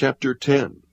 Chapter 10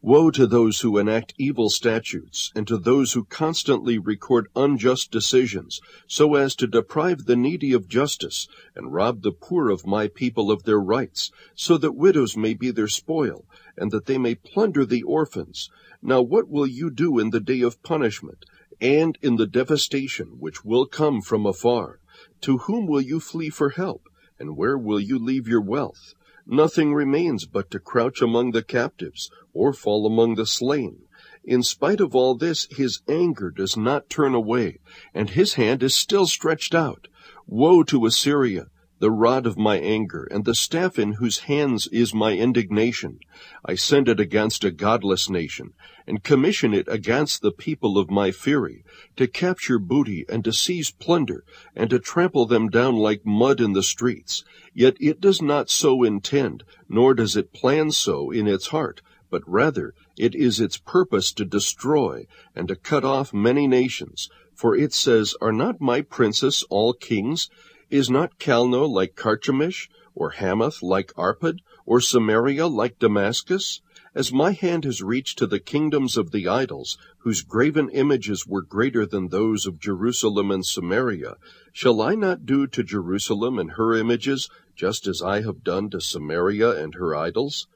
Woe to those who enact evil statutes, and to those who constantly record unjust decisions, so as to deprive the needy of justice, and rob the poor of my people of their rights, so that widows may be their spoil, and that they may plunder the orphans. Now what will you do in the day of punishment, and in the devastation which will come from afar? To whom will you flee for help, and where will you leave your wealth? Nothing remains but to crouch among the captives, or fall among the slain. In spite of all this, his anger does not turn away, and his hand is still stretched out. Woe to Assyria! The rod of my anger, and the staff in whose hands is my indignation. I send it against a godless nation, and commission it against the people of my fury, to capture booty and to seize plunder, and to trample them down like mud in the streets. Yet it does not so intend, nor does it plan so in its heart, but rather it is its purpose to destroy and to cut off many nations. For it says, Are not my princes all kings? Is not Calno like Carchemish, or Hamath like Arpad, or Samaria like Damascus? As my hand has reached to the kingdoms of the idols, whose graven images were greater than those of Jerusalem and Samaria, shall I not do to Jerusalem and her images just as I have done to Samaria and her idols?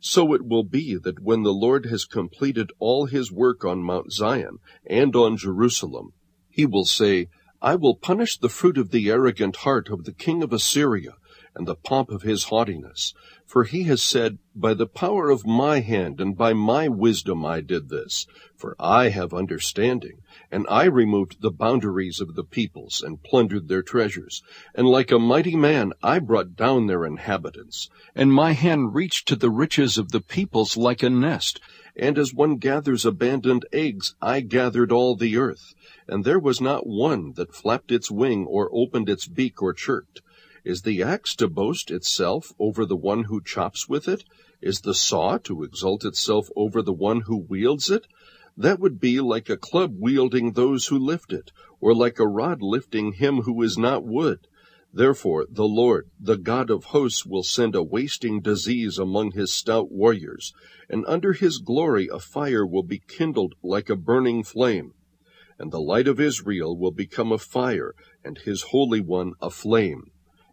So it will be that when the Lord has completed all his work on Mount Zion and on Jerusalem, he will say, I will punish the fruit of the arrogant heart of the king of Assyria, and the pomp of his haughtiness. For he has said, By the power of my hand and by my wisdom I did this. For I have understanding, and I removed the boundaries of the peoples, and plundered their treasures. And like a mighty man I brought down their inhabitants. And my hand reached to the riches of the peoples like a nest. And as one gathers abandoned eggs, I gathered all the earth and there was not one that flapped its wing or opened its beak or chirped. Is the axe to boast itself over the one who chops with it? Is the saw to exalt itself over the one who wields it? That would be like a club wielding those who lift it, or like a rod lifting him who is not wood. Therefore the Lord, the God of hosts, will send a wasting disease among his stout warriors, and under his glory a fire will be kindled like a burning flame and the light of Israel will become a fire, and his Holy One a flame.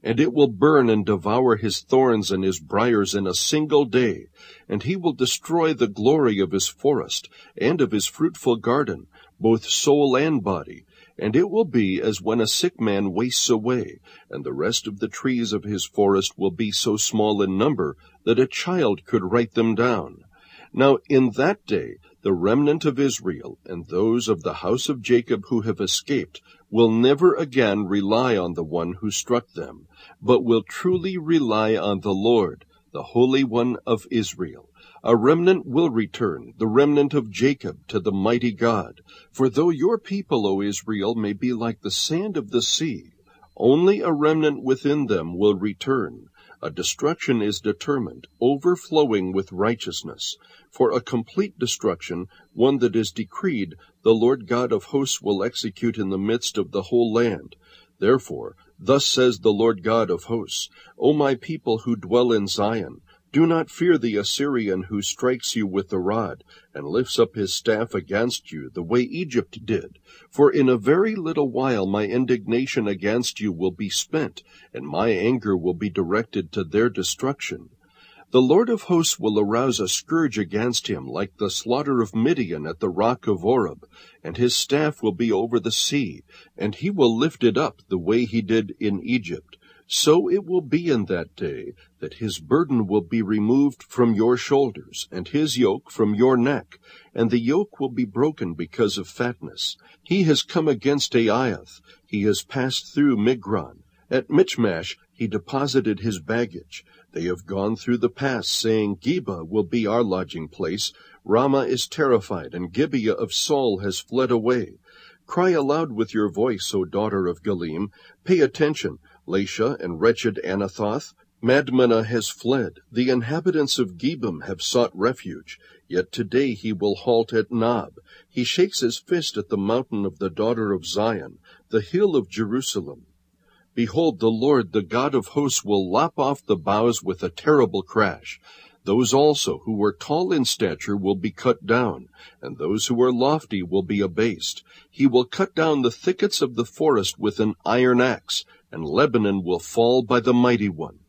And it will burn and devour his thorns and his briers in a single day, and he will destroy the glory of his forest and of his fruitful garden, both soul and body. And it will be as when a sick man wastes away, and the rest of the trees of his forest will be so small in number that a child could write them down. Now in that day the remnant of Israel and those of the house of Jacob who have escaped will never again rely on the one who struck them, but will truly rely on the Lord, the Holy One of Israel. A remnant will return, the remnant of Jacob, to the mighty God. For though your people, O Israel, may be like the sand of the sea, only a remnant within them will return. A destruction is determined, overflowing with righteousness. For a complete destruction, one that is decreed, the Lord God of hosts will execute in the midst of the whole land. Therefore, thus says the Lord God of hosts, O my people who dwell in Zion, do not fear the Assyrian who strikes you with the rod, and lifts up his staff against you, the way Egypt did. For in a very little while my indignation against you will be spent, and my anger will be directed to their destruction. The Lord of hosts will arouse a scourge against him, like the slaughter of Midian at the rock of Oreb, and his staff will be over the sea, and he will lift it up the way he did in Egypt. So it will be in that day that his burden will be removed from your shoulders, and his yoke from your neck, and the yoke will be broken because of fatness. He has come against Aiath, he has passed through Migron. At Michmash he deposited his baggage. They have gone through the pass, saying, Geba will be our lodging place. Ramah is terrified, and Gibeah of Saul has fled away. Cry aloud with your voice, O daughter of Gallim. Pay attention, Laishah and wretched Anathoth. Madmenah has fled. The inhabitants of Gebim have sought refuge. Yet today he will halt at Nob. He shakes his fist at the mountain of the daughter of Zion, the hill of Jerusalem. Behold, the Lord, the God of hosts, will lop off the boughs with a terrible crash. Those also who were tall in stature will be cut down, and those who are lofty will be abased. He will cut down the thickets of the forest with an iron axe, and Lebanon will fall by the mighty one.